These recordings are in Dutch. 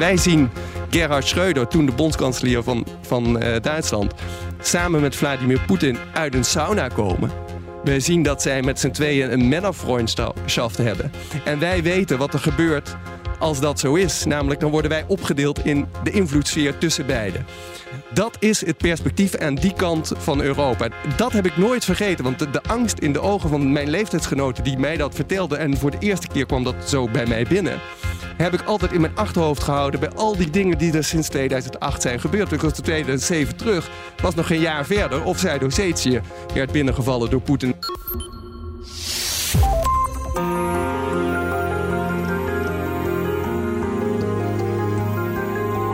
Wij zien Gerhard Schreuder, toen de bondskanselier van, van uh, Duitsland, samen met Vladimir Poetin uit een sauna komen. Wij zien dat zij met z'n tweeën een Männerfreundschaft hebben. En wij weten wat er gebeurt als dat zo is. Namelijk, dan worden wij opgedeeld in de invloedssfeer tussen beiden. Dat is het perspectief aan die kant van Europa. Dat heb ik nooit vergeten, want de, angst in de ogen van mijn leeftijdsgenoten die mij dat vertelden, en voor de eerste keer kwam dat zo bij mij binnen, heb ik altijd in mijn achterhoofd gehouden bij al die dingen die er sinds 2008 zijn gebeurd. Ik was in 2007 terug, was nog een jaar verder, of Zuid-Ossetië werd binnengevallen door Poetin.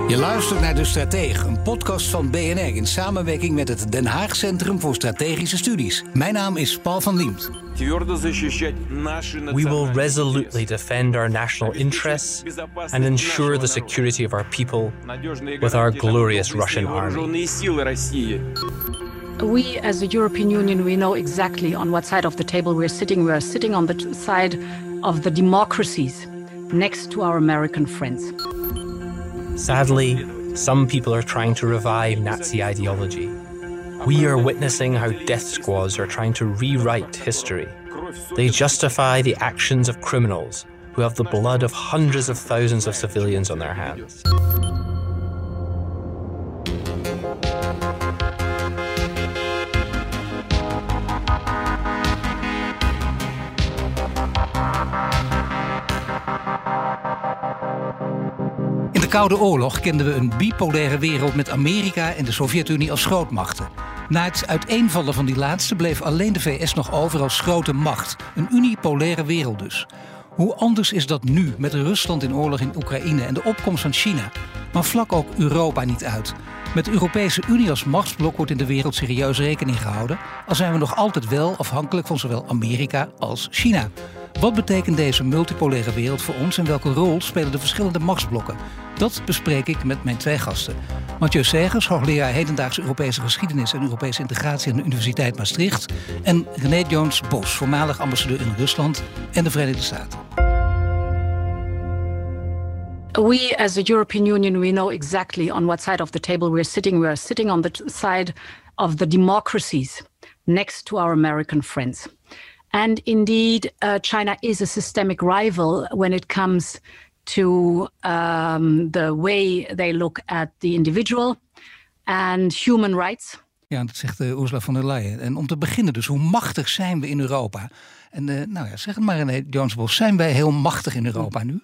Je luistert naar De Stratege, een podcast van BNR in samenwerking met het Den Haag Centrum voor Strategische Studies. Mijn naam is Paul van Liemt. We will resolutely defend our national interests and ensure the security of our people with our glorious Russian army. We, as the European Union, we know exactly on what side of the table we're sitting. We're sitting on the side of the democracies next to our American friends. Sadly, some people are trying to revive Nazi ideology. We are witnessing how death squads are trying to rewrite history. They justify the actions of criminals who have the blood of hundreds of thousands of civilians on their hands. De Koude Oorlog kenden we een bipolaire wereld met Amerika en de Sovjet-Unie als grootmachten. Na het uiteenvallen van die laatste bleef alleen de VS nog over als grote macht. Een unipolaire wereld dus. Hoe anders is dat nu met Rusland in oorlog in Oekraïne en de opkomst van China? Maar vlak ook Europa niet uit. Met de Europese Unie als machtsblok wordt in de wereld serieus rekening gehouden, al zijn we nog altijd wel afhankelijk van zowel Amerika als China. Wat betekent deze multipolaire wereld voor ons en welke rol spelen de verschillende machtsblokken? Dat bespreek ik met mijn twee gasten. Mathieu Segers, hoogleraar hedendaagse Europese geschiedenis en Europese integratie aan de Universiteit Maastricht. En René Jones Bos, voormalig ambassadeur in Rusland en de Verenigde Staten. We, as the European Union, we know exactly on what side of the table we're sitting. We're sitting on the side of the democracies next to our American friends. And indeed, uh, China is a systemic rival when it comes to um, the way they look at the individual and human rights. Ja, dat zegt uh, Ursula von der Leyen. En om te beginnen dus, hoe machtig zijn we in Europa? En uh, nou ja, zeg het maar René Jonesbos, zijn wij heel machtig in Europa nu?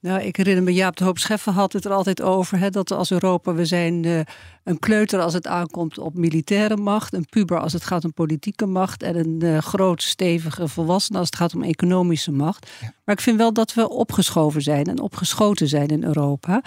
Nou, ik herinner me, Jaap de Hoop Scheffer had het er altijd over. Hè, dat als Europa, we zijn uh, een kleuter als het aankomt op militaire macht. Een puber als het gaat om politieke macht. En een uh, groot, stevige volwassene als het gaat om economische macht. Ja. Maar ik vind wel dat we opgeschoven zijn en opgeschoten zijn in Europa.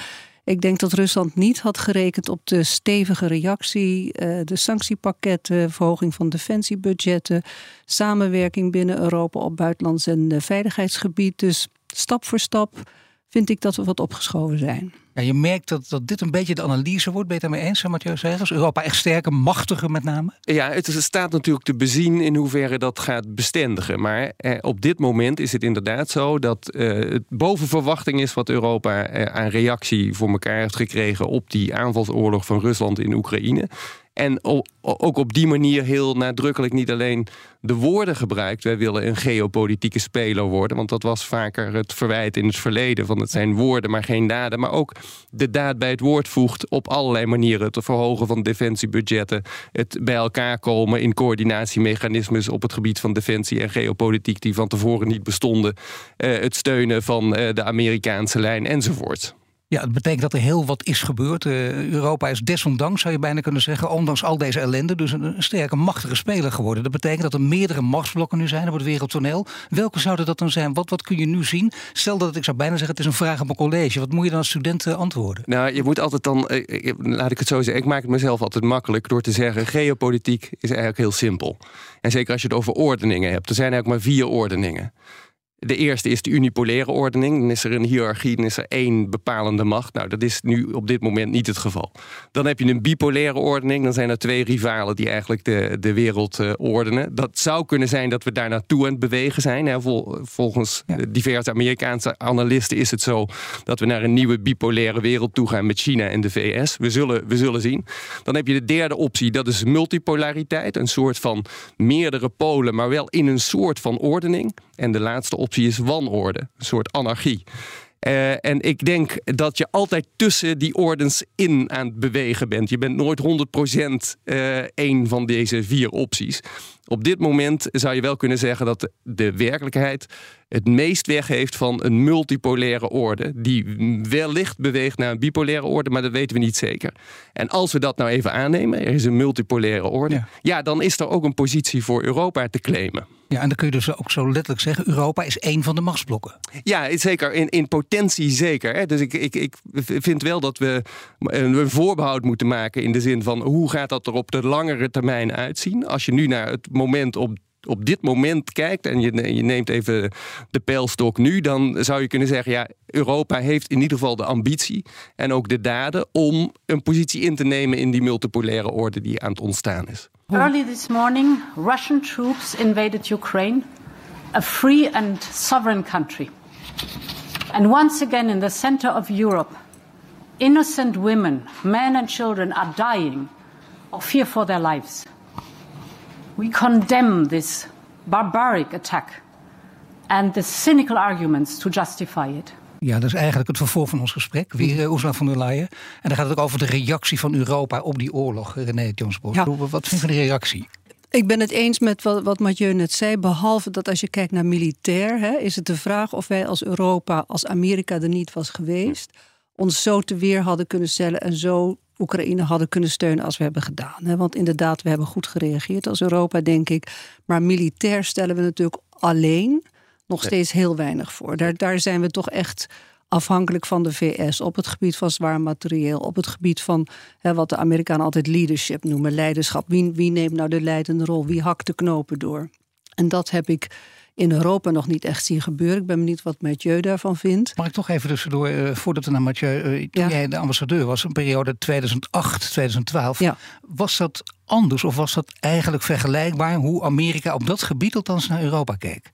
Ik denk dat Rusland niet had gerekend op de stevige reactie, uh, de sanctiepakketten, verhoging van defensiebudgetten, samenwerking binnen Europa op buitenlands en veiligheidsgebied. Dus stap voor stap vind ik dat we wat opgeschoven zijn. Ja, je merkt dat, dat dit een beetje de analyse wordt. Het daarmee eens, Mathieu Segers? Europa echt sterker, machtiger met name? Ja, het staat natuurlijk te bezien in hoeverre dat gaat bestendigen. Maar eh, op dit moment is het inderdaad zo dat eh, het boven verwachting is wat Europa eh, aan reactie voor elkaar heeft gekregen op die aanvalsoorlog van Rusland in Oekraïne. En ook op die manier heel nadrukkelijk niet alleen de woorden gebruikt. Wij willen een geopolitieke speler worden. Want dat was vaker het verwijt in het verleden. Van het zijn woorden, maar geen daden. Maar ook de daad bij het woord voegt op allerlei manieren. Het verhogen van defensiebudgetten. Het bij elkaar komen in coördinatiemechanismes op het gebied van defensie en geopolitiek. Die van tevoren niet bestonden. Uh, het steunen van uh, de Amerikaanse lijn enzovoort. Ja, het betekent dat er heel wat is gebeurd. Uh, Europa is desondanks, zou je bijna kunnen zeggen, ondanks al deze ellende, dus een, sterke, machtige speler geworden. Dat betekent dat er meerdere machtsblokken nu zijn op het wereldtoneel. Welke zouden dat dan zijn? Wat, wat kun je nu zien? Stel dat ik zou bijna zeggen, het is een vraag op een college. Wat moet je dan als student antwoorden? Nou, je moet altijd dan, eh, laat ik het zo zeggen, ik maak het mezelf altijd makkelijk door te zeggen, geopolitiek is eigenlijk heel simpel. En zeker als je het over ordeningen hebt. Er zijn eigenlijk maar vier ordeningen. De eerste is de unipolaire ordening. Dan is er een hiërarchie, dan is er één bepalende macht. Nou, dat is nu op dit moment niet het geval. Dan heb je een bipolaire ordening. Dan zijn er twee rivalen die eigenlijk de, de wereld uh, ordenen. Dat zou kunnen zijn dat we daar naartoe aan het bewegen zijn. Hè. volgens diverse Amerikaanse analisten is het zo dat we naar een nieuwe bipolaire wereld toe gaan met China en de VS. We zullen, we zullen zien. Dan heb je de derde optie, dat is multipolariteit. Een soort van meerdere polen, maar wel in een soort van ordening. En de laatste optie is wanorde, een soort anarchie. Uh, en ik denk dat je altijd tussen die ordens in aan het bewegen bent. Je bent nooit 100% uh, één van deze vier opties. Op dit moment zou je wel kunnen zeggen dat de werkelijkheid het meest weg heeft van een multipolaire orde. Die wellicht beweegt naar een bipolaire orde, maar dat weten we niet zeker. En als we dat nou even aannemen, er is een multipolaire orde. Ja, ja dan is er ook een positie voor Europa te claimen. Ja, en dan kun je dus ook zo letterlijk zeggen: Europa is één van de machtsblokken. Ja, zeker. In, in potentie zeker. Hè. Dus ik, ik, ik vind wel dat we een voorbehoud moeten maken in de zin van hoe gaat dat er op de langere termijn uitzien? Als je nu naar het moment op op dit moment kijkt en je, je neemt even de pijlstok nu, dan zou je kunnen zeggen: ja, Europa heeft in ieder geval de ambitie en ook de daden om een positie in te nemen in die multipolaire orde die aan het ontstaan is. Early this morning, Russian troops invaded Ukraine, a free and sovereign country. And once again, in the center of Europe, innocent women, men, and children are dying of fear for their lives. We condemn this barbaric attack and the cynical arguments to justify it. Ja, dat is eigenlijk het vervolg van ons gesprek. Weer uh, Ursula von der Leyen. En dan gaat het ook over de reactie van Europa op die oorlog. René Jonsbos, ja. wat vind je van die reactie? Ik ben het eens met wat, wat Mathieu net zei. Behalve dat als je kijkt naar militair, hè, is het de vraag of wij als Europa, als Amerika er niet was geweest, ons zo te weer hadden kunnen stellen en zo Oekraïne hadden kunnen steunen als we hebben gedaan. Want inderdaad, we hebben goed gereageerd als Europa, denk ik. Maar militair stellen we natuurlijk alleen nog steeds heel weinig voor. Daar, daar zijn we toch echt afhankelijk van de VS op het gebied van zwaar materieel, op het gebied van hè, wat de Amerikanen altijd leadership noemen, leiderschap. Wie, wie neemt nou de leidende rol? Wie hakt de knopen door? En dat heb ik in Europa nog niet echt zien gebeuren. Ik ben benieuwd wat Mathieu daarvan vindt. Mag ik toch even tussendoor, uh, voordat we naar Mathieu... Uh, toen jij de ambassadeur was, een periode 2008, 2012... Ja. was dat anders of was dat eigenlijk vergelijkbaar... hoe Amerika op dat gebied althans naar Europa keek?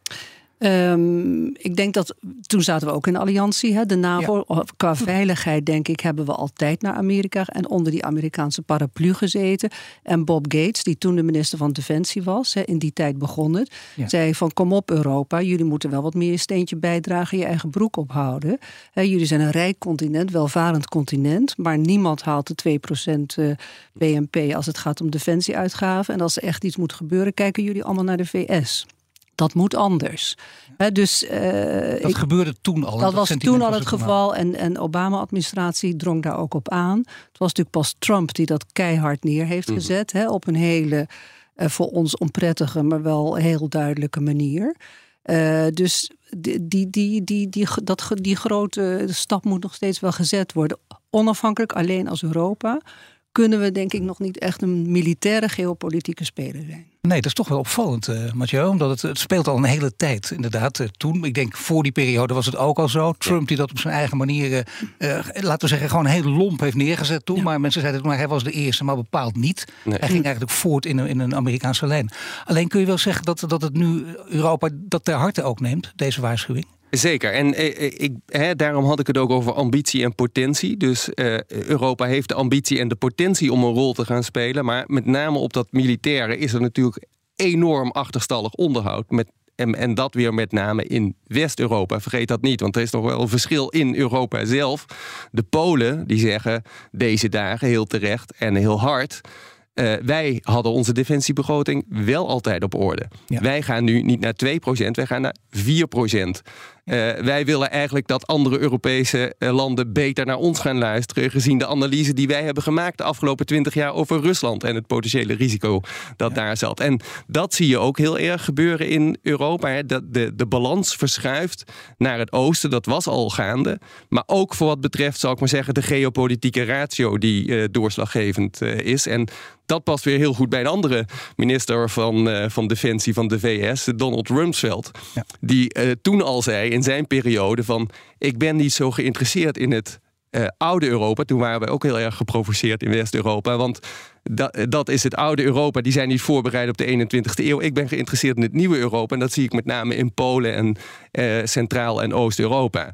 Um, ik denk dat toen zaten we ook in alliantie. Hè, de NAVO. Qua veiligheid, denk ik, hebben we altijd naar Amerika en onder die Amerikaanse paraplu gezeten. En Bob Gates, die toen de minister van Defensie was, hè, in die tijd begon het, zei van kom op Europa, jullie moeten wel wat meer een steentje bijdragen, je eigen broek ophouden. Hè, jullie zijn een rijk continent, welvarend continent, maar niemand haalt de 2% eh, BNP als het gaat om defensieuitgaven. En als er echt iets moet gebeuren, kijken jullie allemaal naar de VS dat moet anders. dus, uh, dat gebeurde toen al. Dat, was toen al het geval en, en Obama-administratie drong daar ook op aan. Het was natuurlijk pas Trump die dat keihard neer heeft mhm. gezet. op een hele, uh, voor ons onprettige, maar wel heel duidelijke manier. Uh, dus die, die, die, die, die, dat, die grote stap moet nog steeds wel gezet worden. Onafhankelijk alleen als Europa kunnen we denk ik nog niet echt een militaire geopolitieke speler zijn. Nee, dat is toch wel opvallend, uh, Mathieu. Omdat het, het, speelt al een hele tijd. Inderdaad, uh, toen, ik denk voor die periode was het ook al zo. Trump die dat op zijn eigen manier, uh, laten we zeggen, gewoon heel lomp heeft neergezet toen. Maar mensen zeiden, maar hij was de eerste, maar bepaald niet. Hij ging eigenlijk voort in een, in een Amerikaanse lijn. Alleen kun je wel zeggen dat, dat het nu Europa dat ter harte ook neemt, deze waarschuwing? Zeker. En eh, eh, ik, hè, daarom had ik het ook over ambitie en potentie. Dus eh, Europa heeft de ambitie en de potentie om een rol te gaan spelen. Maar met name op dat militaire is er natuurlijk enorm achterstallig onderhoud. Met, en, en dat weer met name in West-Europa. Vergeet dat niet, want er is nog wel een verschil in Europa zelf. De Polen die zeggen deze dagen heel terecht en heel hard. Uh, wij hadden onze defensiebegroting wel altijd op orde. Wij gaan nu niet naar 2%, wij gaan naar 4%. Uh, wij willen eigenlijk dat andere Europese uh, landen beter naar ons gaan luisteren. Gezien de analyse die wij hebben gemaakt de afgelopen twintig jaar over Rusland en het potentiële risico dat daar zat. En dat zie je ook heel erg gebeuren in Europa. Hè. Dat de, de balans verschuift naar het oosten. Dat was al gaande. Maar ook voor wat betreft, zal ik maar zeggen, de geopolitieke ratio die uh, doorslaggevend is. En dat past weer heel goed bij een andere minister van, van Defensie van de VS, Donald Rumsfeld. Ja. Die toen al zei in zijn periode van ik ben niet zo geïnteresseerd in het uh, oude Europa. Toen waren wij ook heel erg geprovoceerd in West-Europa. Want dat, is het oude Europa. Die zijn niet voorbereid op de 21ste eeuw. Ik ben geïnteresseerd in het nieuwe Europa. En dat zie ik met name in Polen en uh, Centraal- en Oost-Europa.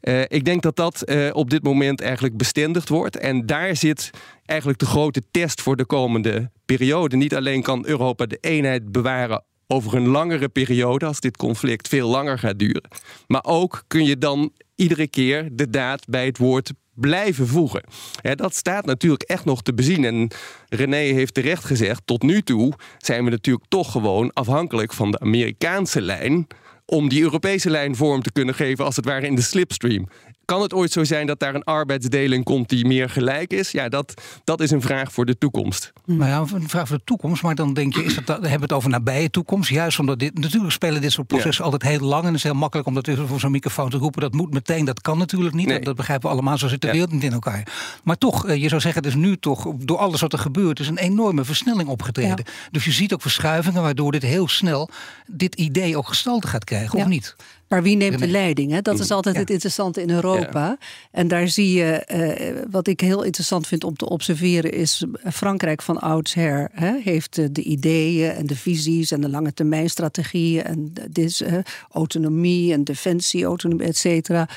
Uh, ik denk dat dat op dit moment eigenlijk bestendigd wordt. En daar zit eigenlijk de grote test voor de komende periode. Niet alleen kan Europa de eenheid bewaren over een langere periode, als dit conflict veel langer gaat duren. Maar ook kun je dan iedere keer de daad bij het woord blijven voegen. dat staat natuurlijk echt nog te bezien. En René heeft terecht gezegd: tot nu toe zijn we natuurlijk toch gewoon afhankelijk van de Amerikaanse lijn om die Europese lijn vorm te kunnen geven, als het ware in de slipstream. Kan het ooit zo zijn dat daar een arbeidsdeling komt die meer gelijk is? Ja, dat, dat is een vraag voor de toekomst. Nou ja, een vraag voor de toekomst. Maar dan denk je, is dat, hebben we het over nabije toekomst? Juist omdat dit, natuurlijk spelen dit soort processen altijd heel lang. En het is heel makkelijk om dat voor zo'n microfoon te roepen. Dat moet meteen, dat kan natuurlijk niet. Nee. Dat begrijpen we allemaal, zo zit de wereld niet in elkaar. Maar toch, eh, je zou zeggen, is nu toch, door alles wat er gebeurt, is een enorme versnelling opgetreden. Dus je ziet ook verschuivingen waardoor dit heel snel, dit idee ook gestalte gaat krijgen, of niet? Maar wie neemt de leiding? Hè? Dat is altijd het interessante in Europa. En daar zie je, uh, wat ik heel interessant vind om te observeren, is Frankrijk van oudsher hè, heeft de ideeën en de visies en de lange termijn strategieën en dit, autonomie en defensie, autonomie, et cetera.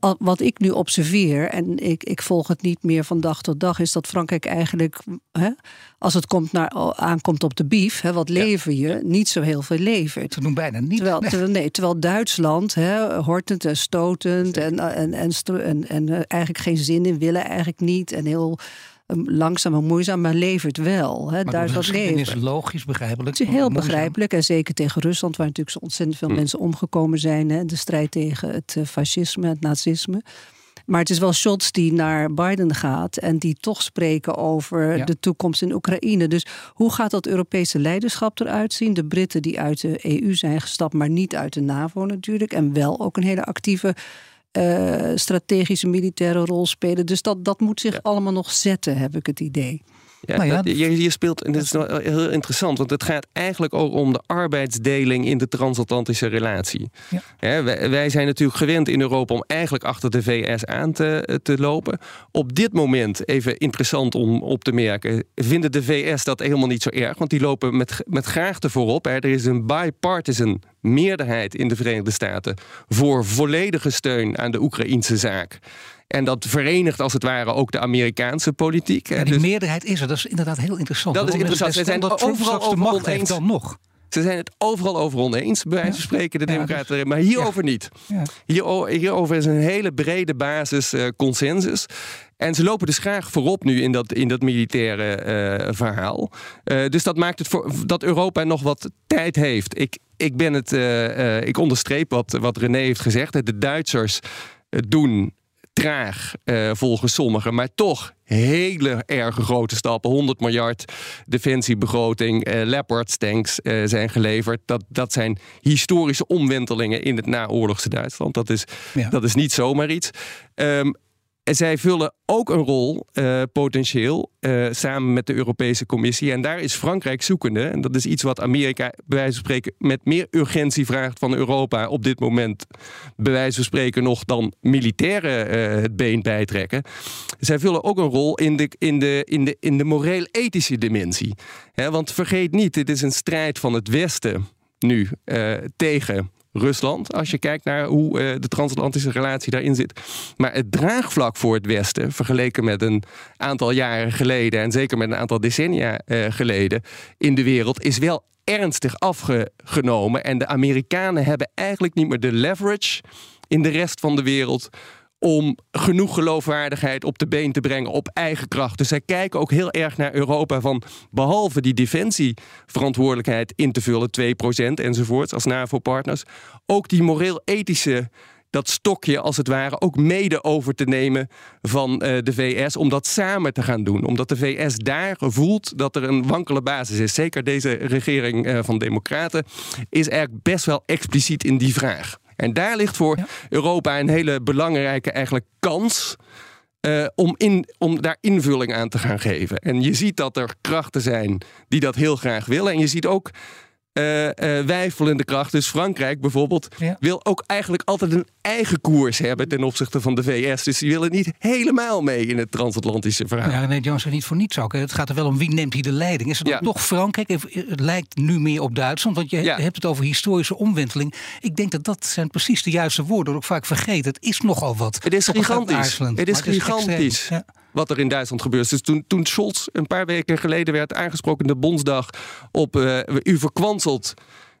Maar wat ik nu observeer, en ik, ik volg het niet meer van dag tot dag, is dat Frankrijk eigenlijk, hè, als het komt naar, aankomt op de bief, hè, wat lever je, niet zo heel veel levert. Ze doen bijna niet. Terwijl, terwijl, nee, terwijl Duitsland, hè, hortend en stotend en, en, en, en, en, eh, eigenlijk geen zin in willen, eigenlijk niet. En heel langzaam en moeizaam, maar levert wel. Hè. Maar dat is logisch, begrijpelijk. Het is heel begrijpelijk. En zeker tegen Rusland, waar natuurlijk zo ontzettend veel hm. mensen omgekomen zijn. Hè. De strijd tegen het eh, fascisme, het nazisme. Maar het is wel Scholz die naar Biden gaat en die toch spreken over de toekomst in Oekraïne. Dus hoe gaat dat Europese leiderschap eruit zien? De Britten die uit de EU zijn gestapt, maar niet uit de NAVO natuurlijk. En wel ook een hele actieve uh, strategische militaire rol spelen. Dus dat, dat moet zich allemaal nog zetten, heb ik het idee. Ja, nou ja, je, je, speelt, en dat is heel interessant, want het gaat eigenlijk ook om de arbeidsdeling in de transatlantische relatie. Ja. wij, wij, zijn natuurlijk gewend in Europa om eigenlijk achter de VS aan te, te lopen. Op dit moment, even interessant om op te merken, vinden de VS dat helemaal niet zo erg, want die lopen met, met graagte voorop. Hè. Er is een bipartisan meerderheid in de Verenigde Staten voor volledige steun aan de Oekraïnse zaak. En dat verenigt als het ware ook de Amerikaanse politiek. Ja, die dus meerderheid is er. Dat is inderdaad heel interessant. Dat is interessant. Ze zijn dat overal over de macht heeft dan nog. Ze zijn het overal over oneens, bij wijze van spreken, de Democraten. Dus- maar hierover niet. Hier, hierover is een hele brede basis uh, consensus. En ze lopen dus graag voorop nu in dat, in dat militaire uh, verhaal. Uh, dus dat maakt het voor dat Europa nog wat tijd heeft. Ik, ik, ben het, ik onderstreep wat, wat René heeft gezegd. De Duitsers doen traag uh, volgens sommigen, maar toch hele erge grote stappen. 100 miljard defensiebegroting, uh, Leopard tanks uh, zijn geleverd. Dat, dat zijn historische omwentelingen in het naoorlogse Duitsland. Dat is, ja. dat is niet zomaar iets. Um, zij vullen ook een rol, uh, potentieel, uh, samen met de Europese Commissie. En daar is Frankrijk zoekende. En dat is iets wat Amerika, bij wijze van spreken, met meer urgentie vraagt van Europa op dit moment. Bij wijze van spreken nog dan militairen uh, het been bijtrekken. Zij vullen ook een rol in de, in de, in de, in de moreel-ethische dimensie. Want vergeet niet, dit is een strijd van het Westen nu tegen Rusland. Als je kijkt naar hoe uh, de transatlantische relatie daarin zit. Maar het draagvlak voor het Westen, vergeleken met een aantal jaren geleden. en zeker met een aantal decennia uh, geleden. in de wereld, is wel ernstig afgenomen. En de Amerikanen hebben eigenlijk niet meer de leverage in de rest van de wereld om genoeg geloofwaardigheid op de been te brengen op eigen kracht. Dus zij kijken ook heel erg naar Europa van behalve die defensieverantwoordelijkheid in te vullen, 2% enzovoorts als NAVO-partners, ook die moreel-ethische dat stokje als het ware ook mede over te nemen van uh, de VS. Om dat samen te gaan doen. Omdat de VS daar voelt dat er een wankele basis is. Zeker deze regering uh, van Democraten is eigenlijk best wel expliciet in die vraag. En daar ligt voor ja. Europa een hele belangrijke eigenlijk kans. Uh, om, in, om daar invulling aan te gaan geven. En je ziet dat er krachten zijn die dat heel graag willen. En je ziet ook uh, uh, wijfelende kracht. Dus Frankrijk bijvoorbeeld ja. wil ook eigenlijk altijd een eigen koers hebben ten opzichte van de VS. Dus die willen niet helemaal mee in het transatlantische verhaal. Ja, nee, Jones niet voor niets ook. Het gaat er wel om wie neemt hier de leiding. Is het ja. toch Frankrijk? Het lijkt nu meer op Duitsland, want je ja. hebt het over historische omwenteling. Ik denk dat dat zijn precies de juiste woorden. Ook vaak vergeten. Het is nogal wat. Het is gigantisch. Het is gigantisch. Het is wat er in Duitsland gebeurt. Dus toen, toen Scholz een paar weken geleden werd aangesproken in de Bondsdag op uh, u verkwanselt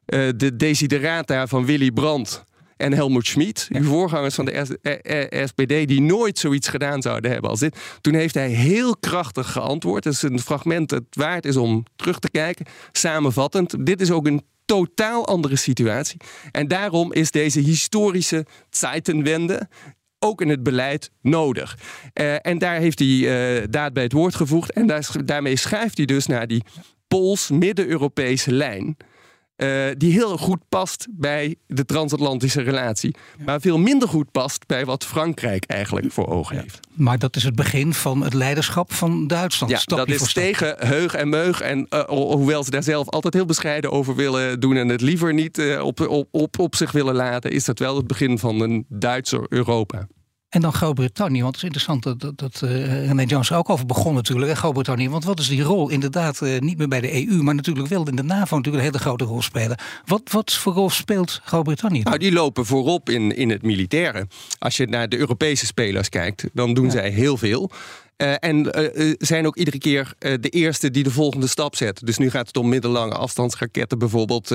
uh, de desiderata van Willy Brandt en Helmut Schmid, uw voorgangers van de SPD, die nooit zoiets gedaan zouden hebben als dit. Toen heeft hij heel krachtig geantwoord. Het is een fragment dat waard is om terug te kijken. Samenvattend, dit is ook een totaal andere situatie. En daarom is deze historische Zeitenwende ook in het beleid nodig. Uh, en daar heeft hij uh, daad bij het woord gevoegd. En daar, daarmee schrijft hij dus naar die Pools-Midden-Europese lijn. Uh, die heel goed past bij de transatlantische relatie. Maar veel minder goed past bij wat Frankrijk eigenlijk voor ogen heeft. Maar dat is het begin van het leiderschap van Duitsland. Ja, dat is tegen heug en meug. En uh, hoewel ze daar zelf altijd heel bescheiden over willen doen... en het liever niet uh, op, op, op, op zich willen laten... is dat wel het begin van een Duitser Europa. En dan Groot-Brittannië, want het is interessant dat, dat, dat uh, René Jones er ook over begon natuurlijk, Groot-Brittannië. Want wat is die rol? Inderdaad, uh, niet meer bij de EU, maar natuurlijk wel in de NAVO natuurlijk een hele grote rol spelen. Wat, wat voor rol speelt Groot-Brittannië? Nou, die lopen voorop in, in het militaire. Als je naar de Europese spelers kijkt, dan doen ja. zij heel veel. Uh, en uh, zijn ook iedere keer uh, de eerste die de volgende stap zet. Dus nu gaat het om middellange afstandsraketten bijvoorbeeld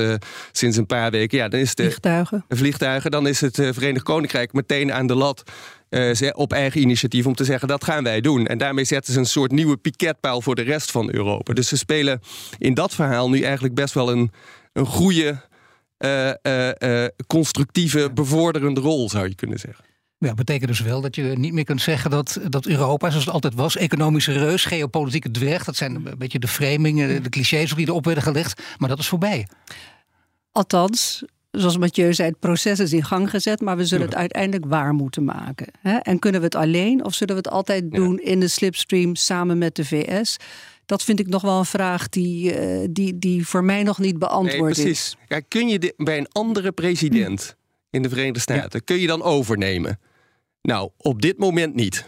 sinds een paar weken. Ja, dan is de vliegtuigen. vliegtuigen. Dan is het Verenigd Koninkrijk meteen aan de lat uh, op eigen initiatief om te zeggen dat gaan wij doen. En daarmee zetten ze een soort nieuwe piketpaal voor de rest van Europa. Dus ze spelen in dat verhaal nu eigenlijk best wel een, een goede, uh, uh, constructieve, bevorderende rol, zou je kunnen zeggen. Ja, dat betekent dus wel dat je niet meer kunt zeggen dat, dat Europa, zoals het altijd was, economische reus, geopolitieke dwerg, dat zijn een beetje de framingen, de clichés die erop werden gelegd, maar dat is voorbij. Althans, zoals Mathieu zei, het proces is in gang gezet, maar we zullen ja. het uiteindelijk waar moeten maken. En kunnen we het alleen of zullen we het altijd doen in de slipstream samen met de VS? Dat vind ik nog wel een vraag die, uh, die, die voor mij nog niet beantwoord nee, precies. is. Ja, kun je de, bij een andere president in de Verenigde Staten, kun je dan overnemen? Nou, op dit moment niet.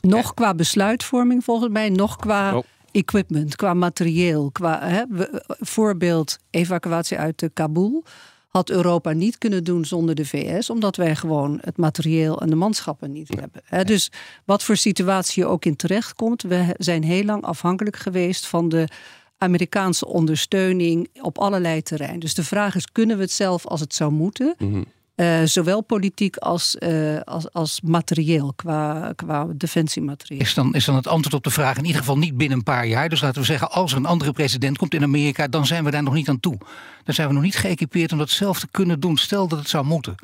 Nog qua besluitvorming volgens mij, nog qua oh. equipment, qua materieel. Qua, hè, voorbeeld evacuatie uit Kabul had Europa niet kunnen doen zonder de VS, omdat wij gewoon het materieel en de manschappen niet ja. hebben. He, dus wat voor situatie je ook in terechtkomt, we zijn heel lang afhankelijk geweest van de Amerikaanse ondersteuning op allerlei terreinen. Dus de vraag is: kunnen we het zelf als het zou moeten? Mm -hmm. Uh, zowel politiek als, uh, als, als materieel, qua, qua defensiematerieel. Is dan, is dan het antwoord op de vraag in ieder geval niet binnen een paar jaar? Dus laten we zeggen, als er een andere president komt in Amerika, dan zijn we daar nog niet aan toe. Dan zijn we nog niet geëquipeerd om dat zelf te kunnen doen. Stel dat het zou moeten.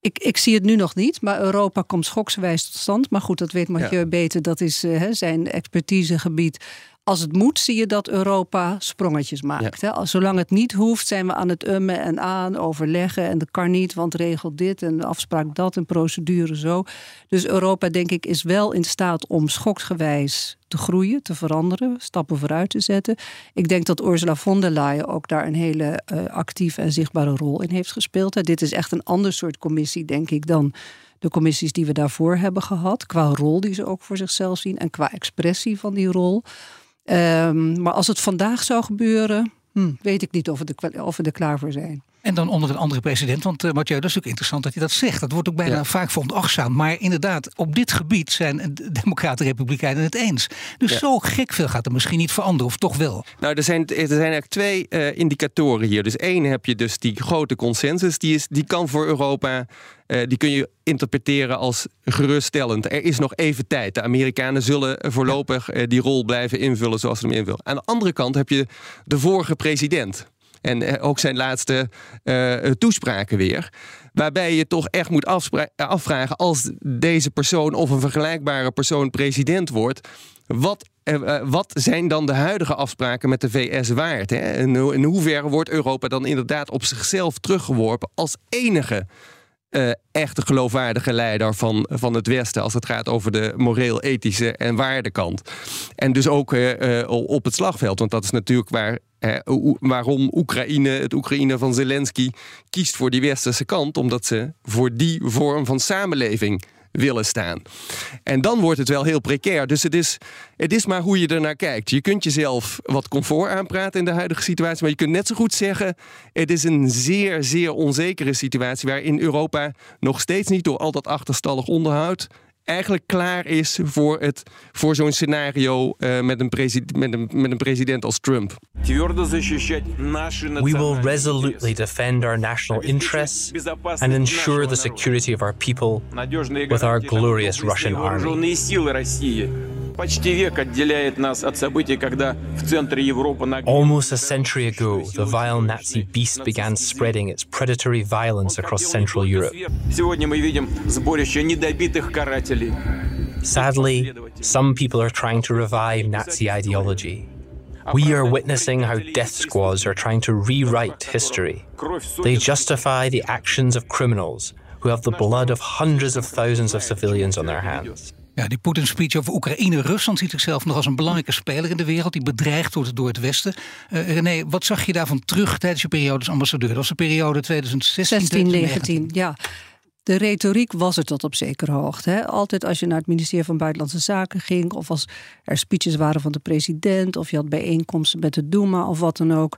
Ik, ik zie het nu nog niet, maar Europa komt schoksgewijs tot stand. Maar goed, dat weet Mathieu ja. beter. Dat is uh, zijn expertisegebied als het moet, zie je dat Europa sprongetjes maakt. Ja. Hè? Zolang het niet hoeft, zijn we aan het ummen en aan, overleggen. En dat kan niet, want regel dit en afspraak dat en procedure zo. Dus Europa, denk ik, is wel in staat om schoksgewijs te groeien, te veranderen, stappen vooruit te zetten. Ik denk dat Ursula von der Leyen ook daar een hele uh, actieve en zichtbare rol in heeft gespeeld. Hè. Dit is echt een ander soort commissie, denk ik, dan de commissies die we daarvoor hebben gehad. Qua rol die ze ook voor zichzelf zien en qua expressie van die rol. Um, maar als het vandaag zou gebeuren, hm, weet ik niet of we, er, of we er klaar voor zijn. En dan onder een andere president. Want uh, Mathieu, dat is ook interessant dat hij dat zegt. Dat wordt ook bijna vaak veronachtzaamd. Maar inderdaad, op dit gebied zijn de Democraten en Republikeinen het eens. Dus zo gek veel gaat er misschien niet veranderen, of toch wel? Nou, er zijn, er zijn eigenlijk twee uh, indicatoren hier. Dus één heb je dus die grote consensus. Die, is, die kan voor Europa uh, die kun je interpreteren als geruststellend. Er is nog even tijd. De Amerikanen zullen voorlopig uh, die rol blijven invullen zoals ze hem invullen. Aan de andere kant heb je de vorige president. En uh, ook zijn laatste toespraken weer. Waarbij je toch echt moet afvragen als deze persoon of een vergelijkbare persoon president wordt. Wat wat zijn dan de huidige afspraken met de VS waard? Hè? In hoeverre wordt Europa dan inderdaad op zichzelf teruggeworpen als enige uh, echte geloofwaardige leider van, van het Westen als het gaat over de moreel-ethische en waardekant. En dus ook uh, uh, op het slagveld, want dat is natuurlijk waar, waarom Oekraïne, het Oekraïne van Zelensky, kiest voor die westerse kant, omdat ze voor die vorm van samenleving willen staan. En dan wordt het wel heel precair. Dus het is, het is maar hoe je er naar kijkt. Je kunt jezelf wat comfort aanpraten in de huidige situatie, maar je kunt net zo goed zeggen: het is een zeer, zeer onzekere situatie waarin Europa nog steeds niet door al dat achterstallig onderhoud eigenlijk klaar is voor, het, voor zo'n scenario uh, met, een met, een, met een president als Trump. We will resolutely defend our national interests and ensure the security of our people with our glorious Russian army. Almost a century ago, the vile Nazi beast began spreading its predatory violence across Central Europe. Sadly, some people are trying to revive Nazi ideology. We are witnessing how death squads are trying to rewrite history. They justify the actions of criminals who have the blood of hundreds of thousands of civilians on their hands. Ja, die Poetin-speech over Oekraïne. Rusland ziet zichzelf nog als een belangrijke speler in de wereld. Die bedreigd wordt door het Westen. Uh, René, wat zag je daarvan terug tijdens je periode als ambassadeur? Dat was de periode 2016, 2019. Ja, de retoriek was er tot op zekere hoogte. Hè? Altijd als je naar het ministerie van Buitenlandse Zaken ging, of als er speeches waren van de president, of je had bijeenkomsten met de Duma of wat dan ook.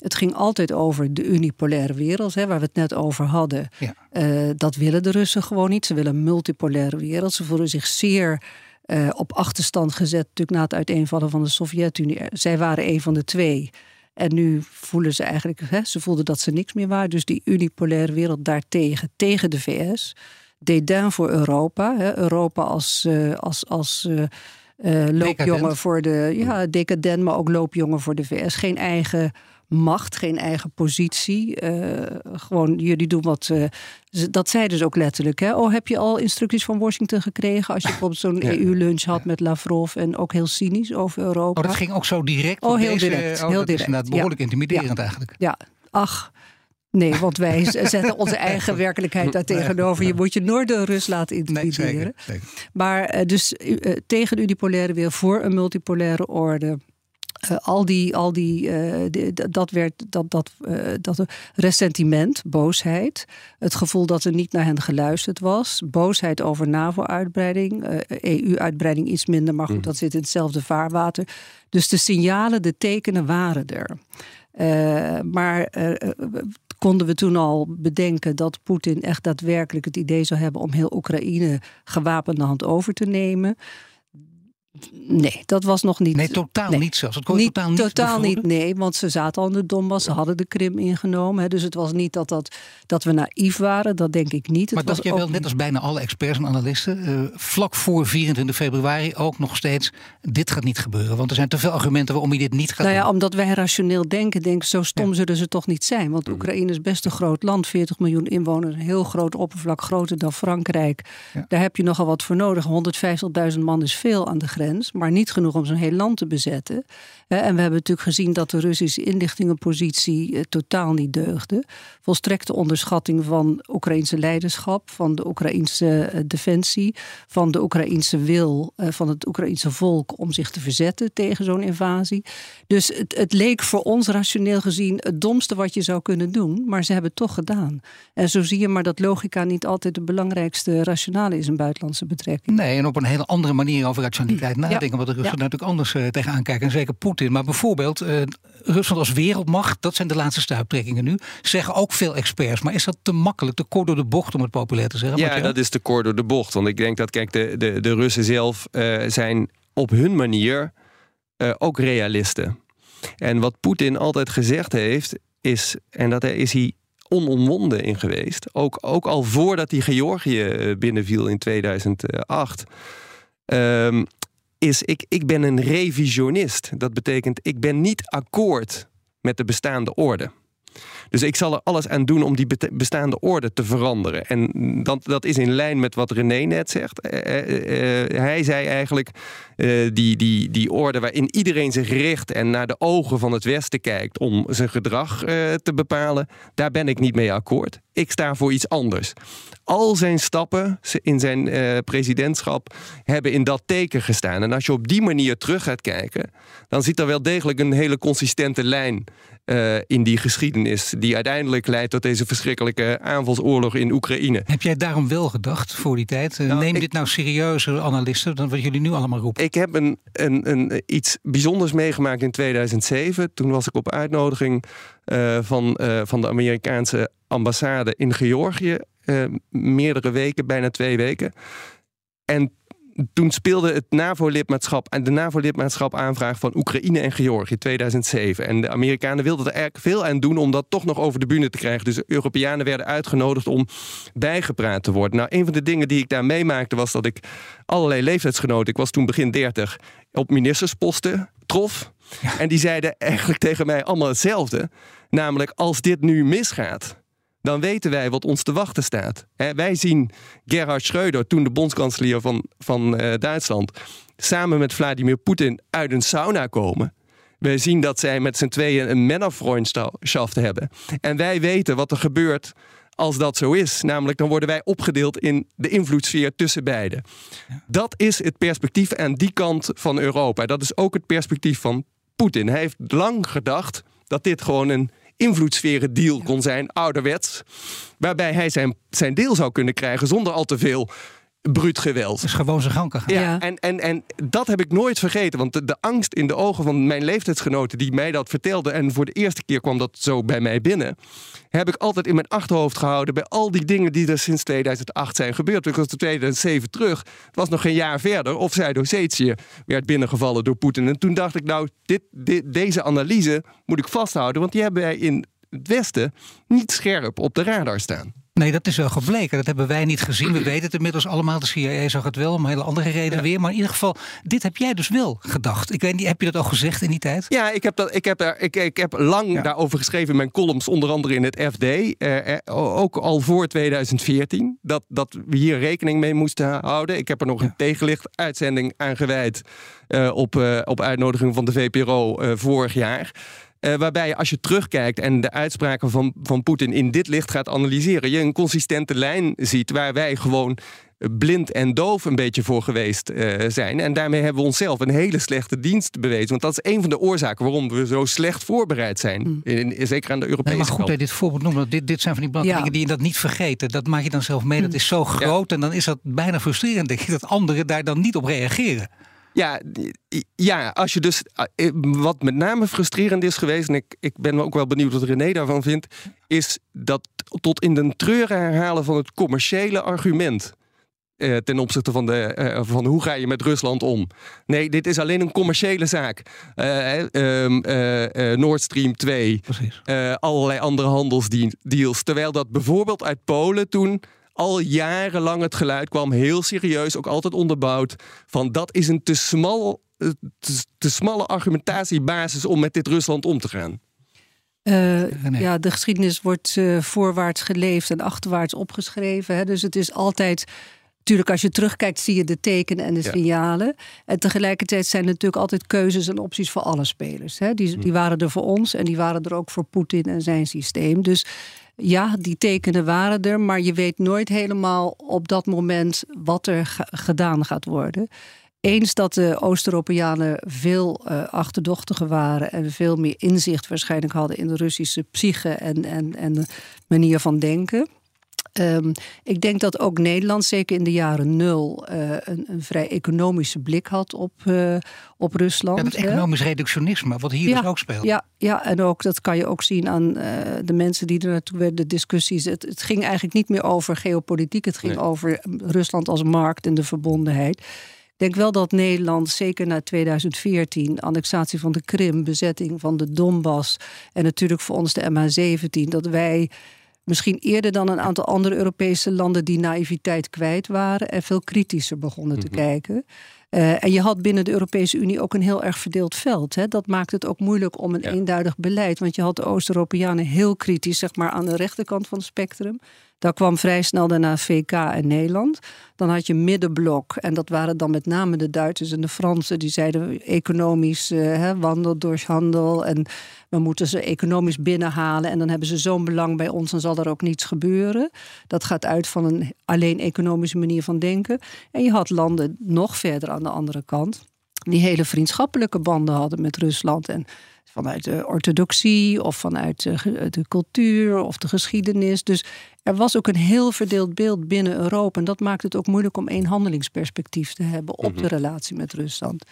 Het ging altijd over de unipolaire wereld, hè, waar we het net over hadden. Ja. Uh, dat willen de Russen gewoon niet. Ze willen een multipolaire wereld. Ze voelen zich zeer uh, op achterstand gezet, natuurlijk na het uiteenvallen van de Sovjet-Unie. Zij waren een van de twee. En nu voelen ze eigenlijk, hè, ze voelden dat ze niks meer waren. Dus die unipolaire wereld daartegen, tegen de VS. Dédain voor Europa. Hè, Europa als, uh, als, als uh, loopjongen voor de. Ja, decadent, maar ook loopjongen voor de VS. Geen eigen macht, geen eigen positie. Uh, gewoon, jullie doen wat. Uh, dat zei dus ook letterlijk. Hè? Oh, heb je al instructies van Washington gekregen? Als je bijvoorbeeld zo'n EU-lunch had met Lavrov en ook heel cynisch over Europa. Oh, dat ging ook zo direct? Oh, heel deze, direct. Oh, heel dat direct. is inderdaad behoorlijk intimiderend eigenlijk. Ja, ach. Nee, want wij zetten onze eigen werkelijkheid daar tegenover. Je moet je nooit door Rus laten intimideren. Nee, zeker, zeker. Maar uh, dus tegen de unipolaire weer voor een multipolaire orde. Uh, al die, al die, uh, die, dat werd dat, dat, uh, dat ressentiment, boosheid, het gevoel dat er niet naar hen geluisterd was, boosheid over NAVO-uitbreiding, EU-uitbreiding iets minder, maar goed, mm. dat zit in hetzelfde vaarwater. Dus de signalen, de tekenen waren er. maar konden we toen al bedenken dat Poetin echt daadwerkelijk het idee zou hebben om heel Oekraïne gewapende hand over te nemen? Nee, dat was nog niet. Nee, totaal niet zelfs. Dat kon niet, totaal niet. Totaal niet, nee, want ze zaten al in de Donbass, ze hadden de Krim ingenomen. Hè, dus het was niet dat, dat, dat we naïef waren, dat denk ik niet. Maar dacht jij wel, net als bijna alle experts en analisten, uh, vlak voor 24 februari ook nog steeds: dit gaat niet gebeuren? Want er zijn te veel argumenten waarom je dit niet gaat nou ja, doen. Omdat wij rationeel denken, denk zo stom ja. zullen ze toch niet zijn. Want Oekraïne is best een groot land, 40 miljoen inwoners, een heel groot oppervlak, groter dan Frankrijk. Ja. Daar heb je nogal wat voor nodig. 150.000 man is veel aan de grens, maar niet genoeg om zo'n heel land te bezetten. En we hebben natuurlijk gezien dat de Russische inlichtingenpositie totaal niet deugde. Volstrekte onderschatting van Oekraïnse leiderschap, van de Oekraïnse defensie, van de Oekraïnse wil van het Oekraïnse volk om zich te verzetten tegen zo'n invasie. Dus het, het leek voor ons rationeel gezien het domste wat je zou kunnen doen, maar ze hebben het toch gedaan. En zo zie je maar dat logica niet altijd de belangrijkste rationale is in buitenlandse betrekking. Nee, en op een hele andere manier over rationaliteit tijd nadenken, wat de Russen natuurlijk anders uh, tegenaan kijken. En zeker Poetin. Maar bijvoorbeeld, uh, Rusland als wereldmacht, dat zijn de laatste stuiptrekkingen nu, zeggen ook veel experts. Maar is dat te makkelijk, te kort door de bocht, om het populair te zeggen? Ja, dat is te kort door de bocht. Want ik denk dat, kijk, de, de, de Russen zelf uh, zijn op hun manier ook realisten. En wat Poetin altijd gezegd heeft, is, en dat is hij onomwonden in geweest. Ook, ook al voordat hij Georgië eh, binnenviel in 2008. Ehm, is ik, ik ben een revisionist. Dat betekent, ik ben niet akkoord met de bestaande orde. Dus ik zal er alles aan doen om die bestaande orde te veranderen. En dat, dat is in lijn met wat René net zegt. Eh, eh, hij zei eigenlijk, die, die, die orde waarin iedereen zich richt en naar de ogen van het Westen kijkt om zijn gedrag te bepalen, daar ben ik niet mee akkoord. Ik sta voor iets anders. Al zijn stappen in zijn presidentschap hebben in dat teken gestaan. En als je op die manier terug gaat kijken, dan ziet er wel degelijk een hele consistente lijn in die geschiedenis. Die uiteindelijk leidt tot deze verschrikkelijke aanvalsoorlog in Oekraïne. Heb jij daarom wel gedacht voor die tijd? Eh, nou, Neem dit nou serieuzer, analisten, dan wat jullie nu allemaal roepen? Ik heb een, een, een, iets bijzonders meegemaakt in 2007. Toen was ik op uitnodiging uh, van, uh, van de Amerikaanse ambassade in Georgië. meerdere weken, bijna twee weken. En toen speelde het NAVO-lidmaatschap en de NAVO-lidmaatschap aanvraag van Oekraïne en Georgië 2007. En de Amerikanen wilden er eigenlijk veel aan doen om dat toch nog over de bühne te krijgen. Dus Europeanen werden uitgenodigd om bijgepraat te worden. Nou, een van de dingen die ik daar meemaakte was dat ik allerlei leeftijdsgenoten, ik was toen begin 30, op ministersposten trof. En die zeiden eigenlijk tegen mij allemaal hetzelfde. Namelijk, als dit nu misgaat, dan weten wij wat ons te wachten staat. wij zien Gerhard Schreuder, toen de bondskanselier van, van uh, Duitsland, samen met Vladimir Poetin uit een sauna komen. Wij zien dat zij met z'n tweeën een Männerfreundschaft hebben. En wij weten wat er gebeurt als dat zo is. Namelijk, dan worden wij opgedeeld in de invloedssfeer tussen beiden. Dat is het perspectief aan die kant van Europa. Dat is ook het perspectief van Poetin. Hij heeft lang gedacht dat dit gewoon een invloedssferen deal kon zijn, ouderwets. Waarbij hij zijn, zijn deel zou kunnen krijgen zonder al te veel bruut geweld. is gewoon zijn gang gaan. Ja, En, en, en dat heb ik nooit vergeten. Want de, de, angst in de ogen van mijn leeftijdsgenoten die mij dat vertelden... en voor de eerste keer kwam dat zo bij mij binnen... heb ik altijd in mijn achterhoofd gehouden... bij al die dingen die er sinds 2008 zijn gebeurd. Ik was in 2007 terug. Het was nog geen jaar verder. Of Zuid-Ossetië werd binnengevallen door Poetin. En toen dacht ik, nou, dit, dit, deze analyse moet ik vasthouden... want die hebben wij in het Westen niet scherp op de radar staan. Nee, dat is wel gebleken. Dat hebben wij niet gezien. We weten het inmiddels allemaal. De CIA zag het wel, om hele andere reden weer. Maar in ieder geval, dit heb jij dus wel gedacht. Ik weet niet, heb je dat al gezegd in die tijd? Ja, ik heb, dat, ik heb, er, ik, ik heb lang daarover geschreven in mijn columns, onder andere in het FD. Eh, ook al voor 2014. Dat, dat we hier rekening mee moesten houden. Ik heb er nog een tegenlicht uitzending aan gewijd. Uh, op, uh, op uitnodiging van de VPRO vorig jaar. Uh, waarbij als je terugkijkt en de uitspraken van, van Poetin in dit licht gaat analyseren, je een consistente lijn ziet waar wij gewoon blind en doof een beetje voor geweest uh, zijn. En daarmee hebben we onszelf een hele slechte dienst bewezen. Want dat is een van de oorzaken waarom we zo slecht voorbereid zijn. Mm. In, zeker aan de Europese nee, Maar goed dat dit voorbeeld noemen. Dit, dit zijn van die belangrijke dingen die je dat niet vergeten. Dat maak je dan zelf mee. Dat mm. is zo groot. En dan is dat bijna frustrerend, denk ik, dat anderen daar dan niet op reageren. Ja, ja, als je dus. Eh, wat met name frustrerend is geweest, en ik, ik ben ook wel benieuwd wat René daarvan vindt, is dat tot in de treuren herhalen van het commerciële argument. Eh, ten opzichte van, de, eh, van hoe ga je met Rusland om. Nee, dit is alleen een commerciële zaak. Uh, Nord Stream 2, allerlei andere handelsdeals. Terwijl dat bijvoorbeeld uit Polen toen al jarenlang het geluid kwam, heel serieus, ook altijd onderbouwd, van dat is een te, smal, eh, te, te smalle argumentatiebasis om met dit Rusland om te gaan. Uh, ja, de geschiedenis wordt uh, voorwaarts geleefd en achterwaarts opgeschreven. Hè? Dus het is altijd. Natuurlijk, als je terugkijkt, zie je de tekenen en de signalen. En tegelijkertijd zijn er natuurlijk altijd keuzes en opties voor alle spelers. Hè? Die, hm. die waren er voor ons en die waren er ook voor Poetin en zijn systeem. Dus ja, die tekenen waren er, maar je weet nooit helemaal op dat moment wat er gedaan gaat worden. Eens dat de Oost-Europeanen veel uh, achterdochtiger waren en veel meer inzicht waarschijnlijk hadden in de Russische psyche en, en, en manier van denken. Ehm, ik denk dat ook Nederland, zeker in de jaren nul, uh, een, een, vrij economische blik had op, uh, op Rusland. Ja, het economisch reductionisme, wat hier ja, dus ook speelt. Ja, ja, en ook dat kan je ook zien aan uh, de mensen die er naartoe werden, de discussies. Het, het, ging eigenlijk niet meer over geopolitiek, het ging nee. over Rusland als markt en de verbondenheid. Ik denk wel dat Nederland, zeker na 2014, annexatie van de Krim, bezetting van de Donbass en natuurlijk voor ons de MH17, dat wij misschien eerder dan een aantal andere Europese landen die naïviteit kwijt waren en veel kritischer begonnen te kijken. Uh, en je had binnen de Europese Unie ook een heel erg verdeeld veld. Hè? Dat maakt het ook moeilijk om een ja. eenduidig beleid. Want je had de Oost-Europeanen heel kritisch, zeg maar, aan de rechterkant van het spectrum. Daar kwam vrij snel daarna VK en Nederland. Dan had je middenblok. En dat waren dan met name de Duitsers en de Fransen. Die zeiden economisch hè, wandel door handel. En we moeten ze economisch binnenhalen. En dan hebben ze zo'n belang bij ons. Dan zal er ook niets gebeuren. Dat gaat uit van een alleen economische manier van denken. En je had landen nog verder aan de andere kant. Die hele vriendschappelijke banden hadden met Rusland. En vanuit de orthodoxie of vanuit de, de, cultuur of de geschiedenis. Dus er was ook een heel verdeeld beeld binnen Europa. En dat maakt het ook moeilijk om één handelingsperspectief te hebben op de relatie met Rusland.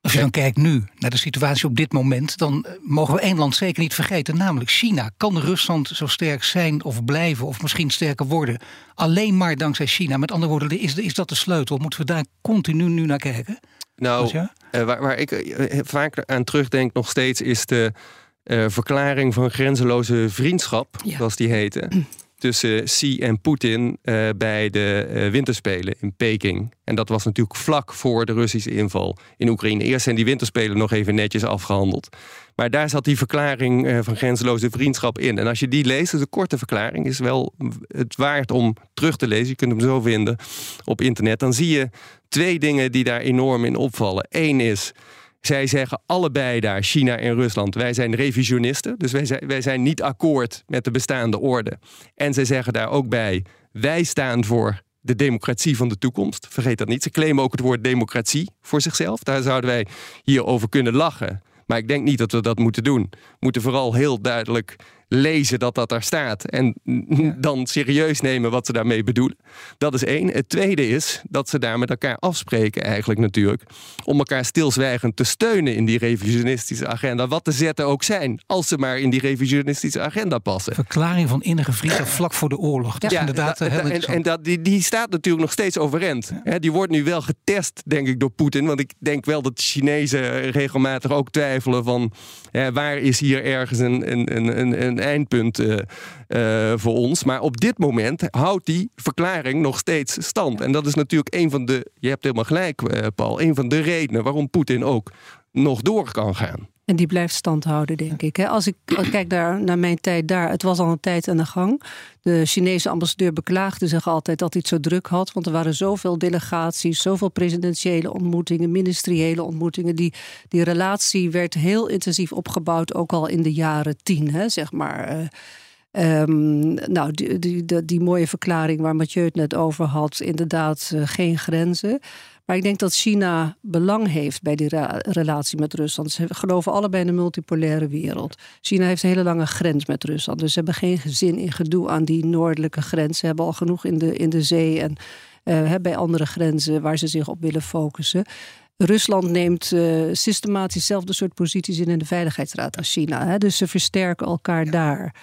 Als je dan kijkt nu naar de situatie op dit moment, dan mogen we één land zeker niet vergeten, namelijk China. Kan Rusland zo sterk zijn of blijven, of misschien sterker worden, alleen maar dankzij China? Met andere woorden, is, is dat de sleutel? Moeten we daar continu nu naar kijken? Nou, uh, waar, waar, ik uh, vaak aan terugdenk nog steeds is de uh, verklaring van grenzeloze vriendschap, ja. zoals die heette. Tussen Xi en Poetin bij de winterspelen in Peking. En dat was natuurlijk vlak voor de Russische inval in Oekraïne. Eerst zijn die winterspelen nog even netjes afgehandeld. Maar daar zat die verklaring van grenzeloze vriendschap in. En als je die leest, is een korte verklaring, is wel het waard om terug te lezen. Je kunt hem zo vinden op internet. Dan zie je twee dingen die daar enorm in opvallen. Eén is, zij zeggen allebei daar, China en Rusland, wij zijn revisionisten. Dus wij zijn, wij zijn niet akkoord met de bestaande orde. En zij zeggen daar ook bij, wij staan voor de democratie van de toekomst. Vergeet dat niet. Ze claimen ook het woord democratie voor zichzelf. Daar zouden wij hier over kunnen lachen. Maar ik denk niet dat we dat moeten doen. We moeten vooral heel duidelijk lezen dat dat daar staat. En ja. dan serieus nemen wat ze daarmee bedoelen. Dat is één. Het tweede is dat ze daar met elkaar afspreken, eigenlijk natuurlijk. Om elkaar stilzwijgend te steunen in die revisionistische agenda. Wat de zetten ook zijn, als ze maar in die revisionistische agenda passen. Verklaring van innige vrienden vlak voor de oorlog. Dat is ja, inderdaad da, heel En, en dat, die, die staat natuurlijk nog steeds overeind. Ja. die wordt nu wel getest, denk ik, door Poetin. Want ik denk wel dat de Chinezen regelmatig ook twijfelen van... waar is hier ergens een, een, een, een eindpunt uh, uh, voor ons. Maar op dit moment houdt die verklaring nog steeds stand. En dat is natuurlijk een van de, je hebt helemaal gelijk uh, Paul, een van de redenen waarom Poetin ook nog door kan gaan. En die blijft stand houden, denk ik. Als ik kijk daar, naar mijn tijd daar, het was al een tijd aan de gang. De Chinese ambassadeur beklaagde zich altijd dat hij het zo druk had. Want er waren zoveel delegaties, zoveel presidentiële ontmoetingen, ministeriële ontmoetingen. Die, die relatie werd heel intensief opgebouwd, ook al in de jaren tien, hè, zeg maar. Uh, Um, nou, die, die, die, die, mooie verklaring waar Mathieu het net over had, inderdaad uh, geen grenzen. Maar ik denk dat China belang heeft bij die relatie met Rusland. Ze geloven allebei in een multipolaire wereld. China heeft een hele lange grens met Rusland. Dus ze hebben geen zin in gedoe aan die noordelijke grens. Ze hebben al genoeg in de, in de zee en uh, bij andere grenzen waar ze zich op willen focussen. Rusland neemt uh, systematisch dezelfde soort posities in in de Veiligheidsraad als China. Hè? Dus ze versterken elkaar ja. daar.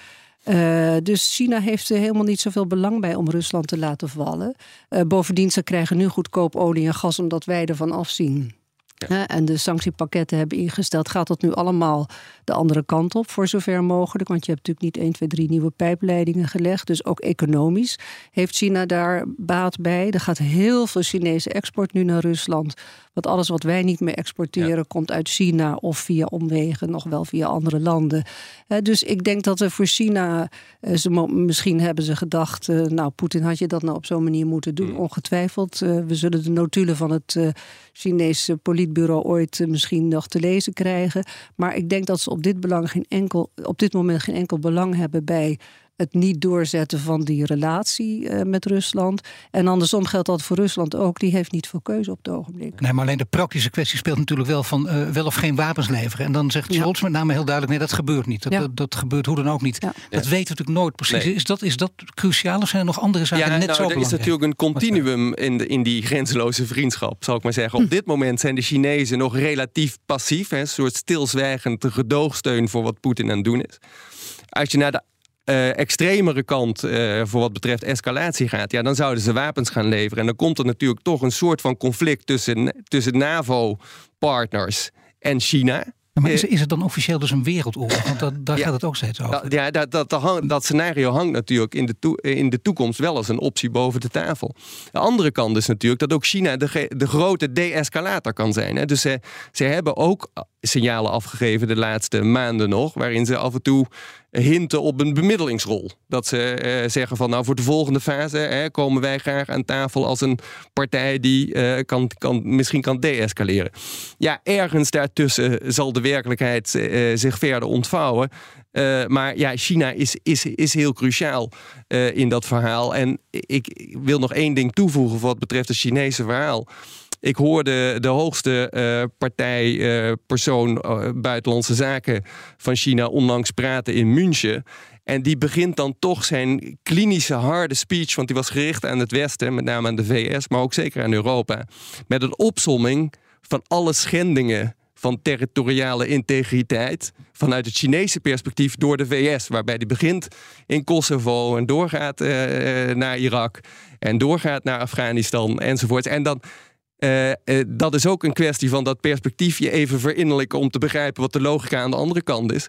Uh, dus China heeft er helemaal niet zoveel belang bij om Rusland te laten vallen. Uh, bovendien, ze krijgen nu goedkoop olie en gas omdat wij ervan afzien. Ja. En de sanctiepakketten hebben ingesteld. Gaat dat nu allemaal de andere kant op, voor zover mogelijk? Want je hebt natuurlijk niet 1, 2, 3 nieuwe pijpleidingen gelegd. Dus ook economisch heeft China daar baat bij. Er gaat heel veel Chinese export nu naar Rusland. Want alles wat wij niet meer exporteren ja. komt uit China of via omwegen, nog wel via andere landen. Dus ik denk dat er voor China, eh, ze, misschien hebben ze gedacht, eh, nou, Poetin had je dat nou op zo'n manier moeten doen, mm. ongetwijfeld. Eh, we zullen de notulen van het Chinese politbureau ooit misschien nog te lezen krijgen. Maar ik denk dat ze op dit, belang geen enkel, op dit moment geen enkel belang hebben bij het niet doorzetten van die relatie uh, met Rusland. En andersom geldt dat voor Rusland ook. Die heeft niet veel keuze op het ogenblik. Nee, maar alleen de praktische kwestie speelt natuurlijk wel van uh, wel of geen wapens leveren. En dan zegt Scholz ja. met name heel duidelijk: nee, dat gebeurt niet. Dat, Ja. dat, dat gebeurt hoe dan ook niet. Ja. Dat weten we natuurlijk nooit precies. Nee. Is, dat, is dat cruciaal of zijn er nog andere zaken Ja, net nou, zo er is belangrijk? natuurlijk een continuum in, de, in die grenzeloze vriendschap, zal ik maar zeggen. Op dit moment zijn de Chinezen nog relatief passief. Hè, een soort stilzwijgend gedoogsteun voor wat Poetin aan het doen is. Als je naar de eh, extremere kant eh, voor wat betreft escalatie gaat, ja, dan zouden ze wapens gaan leveren. En dan komt er natuurlijk toch een soort van conflict tussen, tussen NAVO-partners en China. Ja, maar is, is het dan officieel dus een wereldoorlog? Want dat, daar Ja. gaat het ook steeds over. Dat, ja, dat, dat, dat, hang- dat scenario hangt natuurlijk in de, in de toekomst wel als een optie boven de tafel. De andere kant is natuurlijk dat ook China de, de grote de-escalator kan zijn. Hè. Dus ze, ze hebben ook signalen afgegeven de laatste maanden nog, waarin ze af en toe hinten op een bemiddelingsrol. Dat ze eh, zeggen van nou voor de volgende fase hè, komen wij graag aan tafel als een partij die eh, kan, kan, misschien kan deescaleren. Ja, ergens daartussen zal de werkelijkheid eh, zich verder ontvouwen. Maar ja, China is, is, is heel cruciaal in dat verhaal. En ik wil nog één ding toevoegen wat betreft het Chinese verhaal. Ik hoorde de hoogste eh, partijpersoon eh, buitenlandse zaken van China onlangs praten in München. En die begint dan toch zijn klinische harde speech, want die was gericht aan het Westen, met name aan de VS, maar ook zeker aan Europa, met een opsomming van alle schendingen van territoriale integriteit vanuit het Chinese perspectief door de VS, waarbij die begint in Kosovo en doorgaat eh, naar Irak en doorgaat naar Afghanistan enzovoort. En dan eh, eh, dat is ook een kwestie van dat perspectief je even verinnerlijken om te begrijpen wat de logica aan de andere kant is.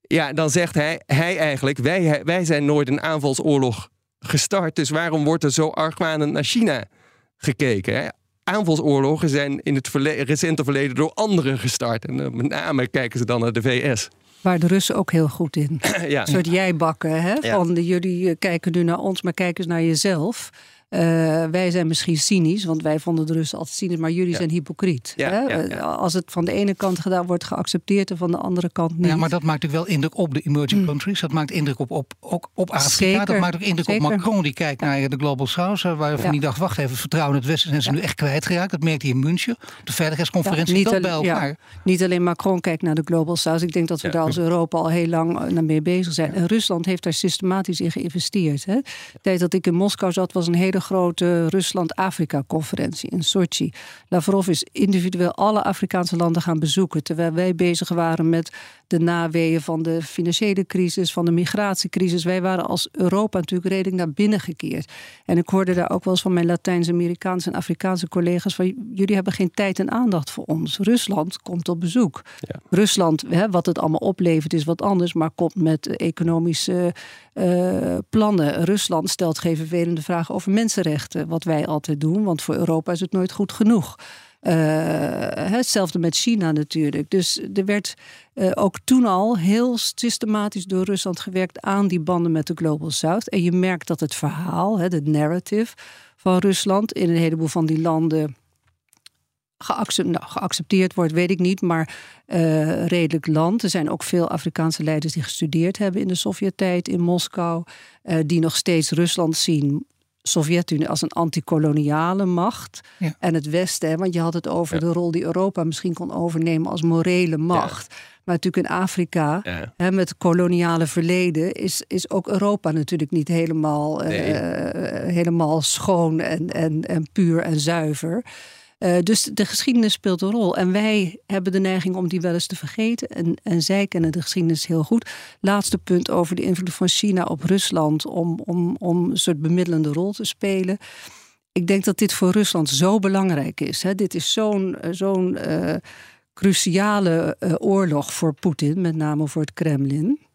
Ja, dan zegt hij, hij eigenlijk, wij, wij zijn nooit een aanvalsoorlog gestart, dus waarom wordt er zo argwanend naar China gekeken? Hè? Aanvalsoorlogen zijn in het verle- recente verleden door anderen gestart. En eh, met name kijken ze dan naar de VS. Waar de Russen ook heel goed in. ja. Een soort jijbakken. Hè? Ja. Van de, jullie kijken nu naar ons, maar kijk eens naar jezelf. Eh, wij zijn misschien cynisch, want wij vonden de Russen altijd cynisch, maar jullie Ja. zijn hypocriet. Ja, hè? ja, ja. Eh, Als het van de ene kant gedaan wordt geaccepteerd en van de andere kant niet. Ja, maar dat maakt natuurlijk wel indruk op de emerging countries. Dat maakt indruk op, op, ook op Afrika. Zeker, Dat maakt ook indruk zeker. op Macron. Die kijkt naar de Global South. eh, Waarvan Ja. die dacht, wacht even, vertrouwen in het Westen zijn ze nu echt kwijtgeraakt. Dat merkte hij in München. De veiligheidsconferentie Ja, dat al- bij elkaar. ja, niet alleen Macron kijkt naar de Global South. Ik denk dat we Ja. daar als Europa al heel lang naar mee bezig zijn. En Rusland heeft daar systematisch in geïnvesteerd. Hè. De tijd dat ik in Moskou zat, was een hele grote Rusland-Afrika-conferentie in Sochi. Lavrov is individueel alle Afrikaanse landen gaan bezoeken. Terwijl wij bezig waren met de naweeën van de financiële crisis, van de migratiecrisis. Wij waren als Europa natuurlijk redelijk naar binnen gekeerd. En ik hoorde daar ook wel eens van mijn Latijns-Amerikaanse en Afrikaanse collega's van jullie hebben geen tijd en aandacht voor ons. Rusland komt op bezoek. Ja. Rusland, hè, wat het allemaal oplevert, is wat anders, maar komt met economische eh, plannen. Rusland stelt geen vervelende vragen over mensenrechten, wat wij altijd doen, want voor Europa is het nooit goed genoeg. Eh, hetzelfde met China natuurlijk. Dus er werd eh, ook toen al heel systematisch door Rusland gewerkt aan die banden met de Global South. En je merkt dat het verhaal, de narrative van Rusland in een heleboel van die landen geaccepteerd, nou, geaccepteerd wordt, weet ik niet, maar eh, redelijk land. Er zijn ook veel Afrikaanse leiders die gestudeerd hebben in de Sovjet-tijd in Moskou, die nog steeds Rusland zien. Sovjet-Unie als een antikoloniale macht. Ja. En het Westen, hè, want je had het over Ja. de rol die Europa misschien kon overnemen als morele macht. Maar natuurlijk in Afrika, Ja. hè, met het koloniale verleden, is, is ook Europa natuurlijk niet helemaal, eh, Nee. helemaal schoon en, en, en puur en zuiver. Eh, dus de geschiedenis speelt een rol. En wij hebben de neiging om die wel eens te vergeten. En, en zij kennen de geschiedenis heel goed. Laatste punt over de invloed van China op Rusland om, om, om een soort bemiddelende rol te spelen. Ik denk dat dit voor Rusland zo belangrijk is. Hè. Dit is zo'n eh, zo'n eh, cruciale oorlog voor Poetin, met name voor het Kremlin.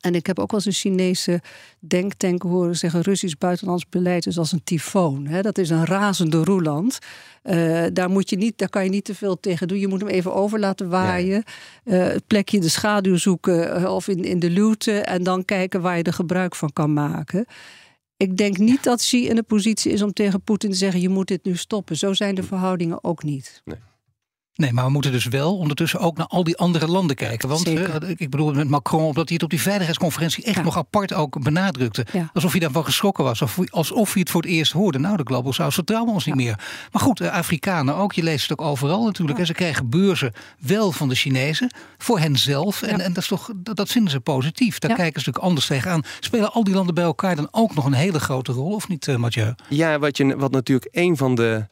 En ik heb ook wel eens een Chinese denktank horen zeggen: Russisch buitenlands beleid is als een tyfoon. Hè? Dat is een razende roeland. Eh, daar, moet je niet, daar kan je niet te veel tegen doen. Je moet hem even over laten waaien. Eh, het plekje in de schaduw zoeken eh, of in, in de luwte. En dan kijken waar je er gebruik van kan maken. Ik denk niet dat Xi in de positie is om tegen Poetin te zeggen: je moet dit nu stoppen. Zo zijn de verhoudingen ook niet. Nee, maar we moeten dus wel ondertussen ook naar al die andere landen kijken. Want uh, ik bedoel met Macron, omdat hij het op die veiligheidsconferentie echt nog apart ook benadrukte. Alsof hij daarvan geschrokken was. Of, alsof hij het voor het eerst hoorde. Nou, de Global South vertrouwen ons niet meer. Maar goed, uh, Afrikanen ook. Je leest het ook overal natuurlijk. En ze krijgen beurzen wel van de Chinezen. Voor henzelf. En, en dat, is toch, dat, vinden ze positief. Daar kijken ze natuurlijk anders tegenaan. Spelen al die landen bij elkaar dan ook nog een hele grote rol? Of niet, uh, Mathieu? Ja, wat, je, wat natuurlijk een van de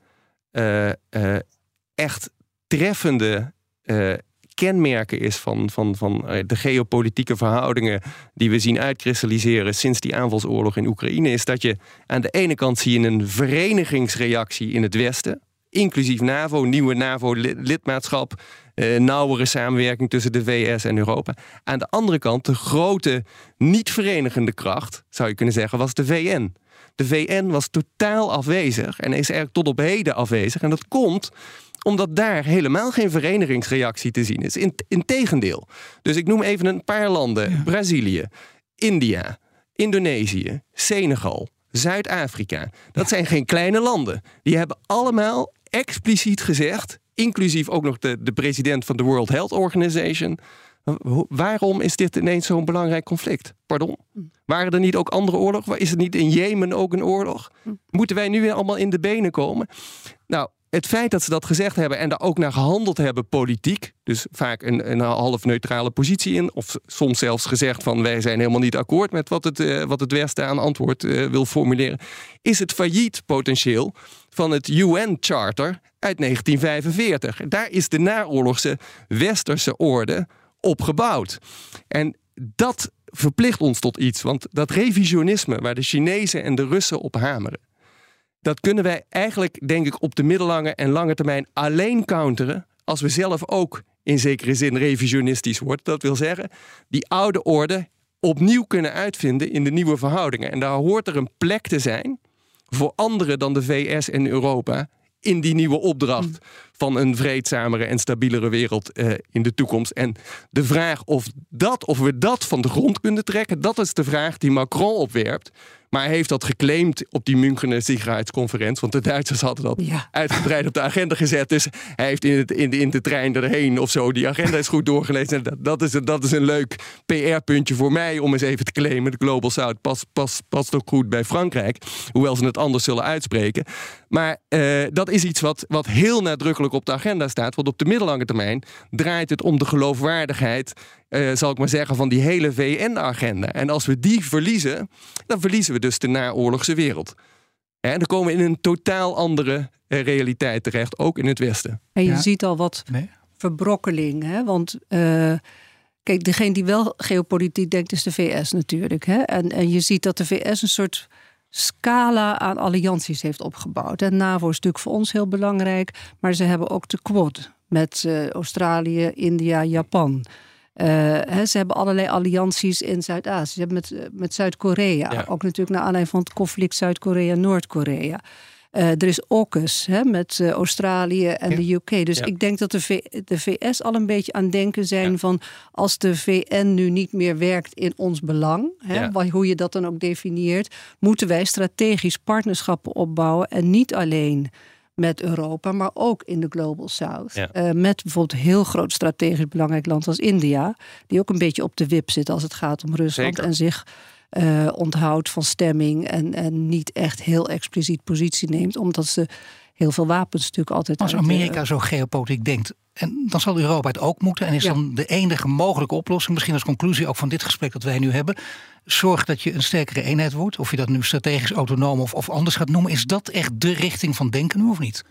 echt treffende uh, kenmerken is van, van, van uh, de geopolitieke verhoudingen die we zien uitkristalliseren sinds die aanvalsoorlog in Oekraïne, is dat je aan de ene kant zie je een verenigingsreactie in het Westen, inclusief NAVO, nieuwe NAVO-lidmaatschap, uh, nauwere samenwerking tussen de VS en Europa. Aan de andere kant, de grote niet-verenigende kracht, zou je kunnen zeggen, was de VN. De VN was totaal afwezig en is eigenlijk tot op heden afwezig. En dat komt omdat daar helemaal geen verenigingsreactie te zien is. In, integendeel. Dus ik noem even een paar landen: Brazilië, India, Indonesië, Senegal, Zuid-Afrika. Dat zijn geen kleine landen. Die hebben allemaal expliciet gezegd, inclusief ook nog de, de president van de World Health Organization. Waarom is dit ineens zo'n belangrijk conflict? Pardon? Waren er niet ook andere oorlogen? Is het niet in Jemen ook een oorlog? Moeten wij nu weer allemaal in de benen komen? Nou, het feit dat ze dat gezegd hebben en daar ook naar gehandeld hebben politiek, dus vaak een, een half neutrale positie in, of soms zelfs gezegd van wij zijn helemaal niet akkoord met wat het, uh, wat het Westen aan antwoord uh, wil formuleren, is het failliet potentieel van het UN-charter uit 1945. Daar is de naoorlogse westerse orde op gebouwd. En dat verplicht ons tot iets, want dat revisionisme waar de Chinezen en de Russen op hameren, dat kunnen wij eigenlijk, denk ik, op de middellange en lange termijn alleen counteren als we zelf ook in zekere zin revisionistisch worden. Dat wil zeggen, die oude orde opnieuw kunnen uitvinden in de nieuwe verhoudingen. En daar hoort er een plek te zijn voor anderen dan de VS en Europa in die nieuwe opdracht mm. van een vreedzamere en stabielere wereld uh, in de toekomst. En de vraag of, dat, of we dat van de grond kunnen trekken, dat is de vraag die Macron opwerpt. Maar hij heeft dat geclaimd op die Münchener Sicherheidsconferentie. Want de Duitsers hadden dat uitgebreid op de agenda gezet. Dus hij heeft in, het, in, de, in de trein erheen of zo. Die agenda is goed doorgelezen. Dat, dat, is, dat is een leuk PR-puntje voor mij om eens even te claimen. De Global South past, past, past ook goed bij Frankrijk. Hoewel ze het anders zullen uitspreken. Maar uh, dat is iets wat, wat heel nadrukkelijk op de agenda staat. Want op de middellange termijn draait het om de geloofwaardigheid uh, zal ik maar zeggen, van die hele VN-agenda. En als we die verliezen, dan verliezen we dus de naoorlogse wereld. En dan komen we in een totaal andere uh, realiteit terecht, ook in het Westen. En je ziet al wat nee. verbrokkeling, hè? want... Uh, kijk, degene die wel geopolitiek denkt is de VS natuurlijk. Hè? En, en je ziet dat de VS een soort scala aan allianties heeft opgebouwd. En NAVO is natuurlijk voor ons heel belangrijk, maar ze hebben ook de Quad met uh, Australië, India, Japan. Uh, ze hebben allerlei allianties in Zuid-Azië. Ze hebben met, eh, met Zuid-Korea. Ook natuurlijk naar aanleiding van het conflict Zuid-Korea-Noord-Korea. Uh, er is AUKUS hè, met uh, Australië en ja. de UK. Dus ja. ik denk dat de, v de, VS al een beetje aan denken zijn ja. van... als de VN nu niet meer werkt in ons belang... Hè, hoe je dat dan ook definieert... moeten wij strategisch partnerschappen opbouwen... en niet alleen met Europa, maar ook in de Global South. Ja. Uh, met bijvoorbeeld een heel groot strategisch belangrijk land als India, die ook een beetje op de wip zit als het gaat om Rusland Zeker. en zich uh, onthoudt van stemming en, en niet echt heel expliciet positie neemt, omdat ze heel veel wapens natuurlijk altijd. Als Amerika zo geopolitiek denkt, en dan zal Europa het ook moeten. En is ja. dan de enige mogelijke oplossing, misschien als conclusie ook van dit gesprek dat wij nu hebben. Zorg dat je een sterkere eenheid wordt. Of je dat nu strategisch autonoom of, of anders gaat noemen. Is dat echt de richting van denken nu of niet?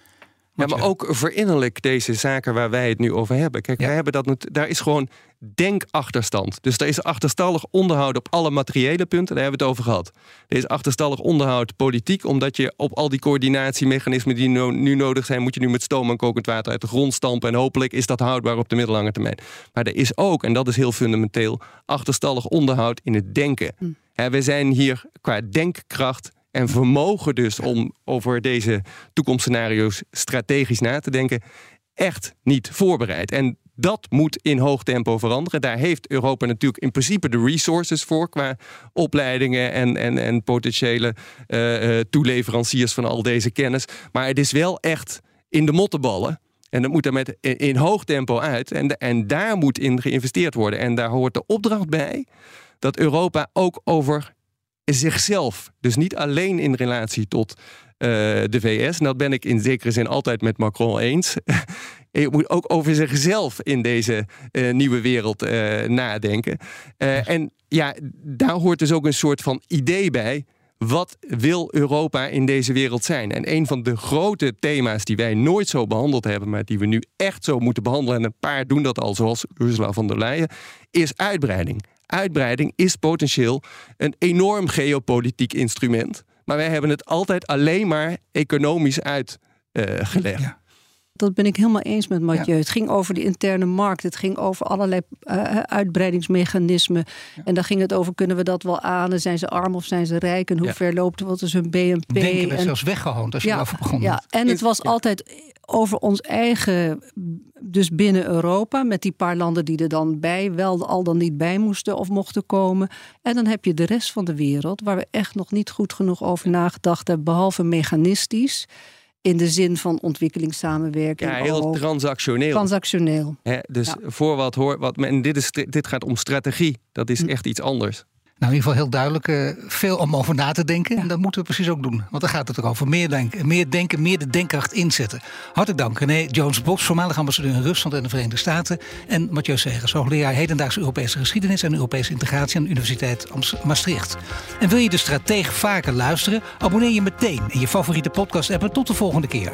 Ja, maar ook verinnerlijk deze zaken waar wij het nu over hebben. Kijk, ja. wij hebben dat, daar is gewoon denkachterstand. Dus er is achterstallig onderhoud op alle materiële punten. Daar hebben we het over gehad. Er is achterstallig onderhoud politiek, omdat je op al die coördinatiemechanismen die nu, nu nodig zijn, moet je nu met stoom en kokend water uit de grond stampen. En hopelijk is dat houdbaar op de middellange termijn. Maar er is ook, en dat is heel fundamenteel, achterstallig onderhoud in het denken. Hm. we zijn hier qua denkkracht en vermogen dus om over deze toekomstscenario's strategisch na te denken, echt niet voorbereid. En dat moet in hoog tempo veranderen. Daar heeft Europa natuurlijk in principe de resources voor qua opleidingen en, en, en potentiële uh, uh, toeleveranciers van al deze kennis. Maar het is wel echt in de mottenballen En dat moet er met, in, hoog tempo uit. En, en daar moet in geïnvesteerd worden. En daar hoort de opdracht bij dat Europa ook over zichzelf, dus niet alleen in relatie tot uh, de VS, en dat ben ik in zekere zin altijd met Macron eens. je moet ook over zichzelf in deze uh, nieuwe wereld uh, nadenken. en ja, daar hoort dus ook een soort van idee bij wat wil Europa in deze wereld zijn? En een van de grote thema's die wij nooit zo behandeld hebben, maar die we nu echt zo moeten behandelen, en een paar doen dat al, zoals Ursula von der Leyen, is uitbreiding. Uitbreiding is potentieel een enorm geopolitiek instrument. Maar wij hebben het altijd alleen maar economisch uitgelegd. Uh, dat ben ik helemaal eens met Mathieu. Het ging over de interne markt. Het ging over allerlei uh, uitbreidingsmechanismen. En dan ging het over, kunnen we dat wel aan? Zijn ze arm of zijn ze rijk? En hoe ver loopt wat is hun BNP? Denken werd en, zelfs weggehoond als je erover begon. Ja, en het was altijd over ons eigen, dus binnen Europa... met die paar landen die er dan bij, wel al dan niet bij moesten of mochten komen. En dan heb je de rest van de wereld... waar we echt nog niet goed genoeg over nagedacht hebben... behalve mechanistisch in de zin van ontwikkelingssamenwerking. Ja, heel transactioneel. Transactioneel. dus voor wat hoort, wat, en dit, is, dit gaat om strategie. Dat is hm. echt iets anders. Nou, in ieder geval heel duidelijk. Uh, veel om over na te denken. En dat moeten we precies ook doen. Want dan gaat het erover. Meer denken, meer, denken, meer de denkkracht inzetten. Hartelijk dank René Jones-Bos, voormalig ambassadeur in Rusland en de Verenigde Staten. En Mathieu Segers, hoogleraar hedendaagse Europese geschiedenis en Europese integratie aan de Universiteit Maastricht. En wil je de strateeg vaker luisteren? Abonneer je meteen in je favoriete podcast-app. En tot de volgende keer.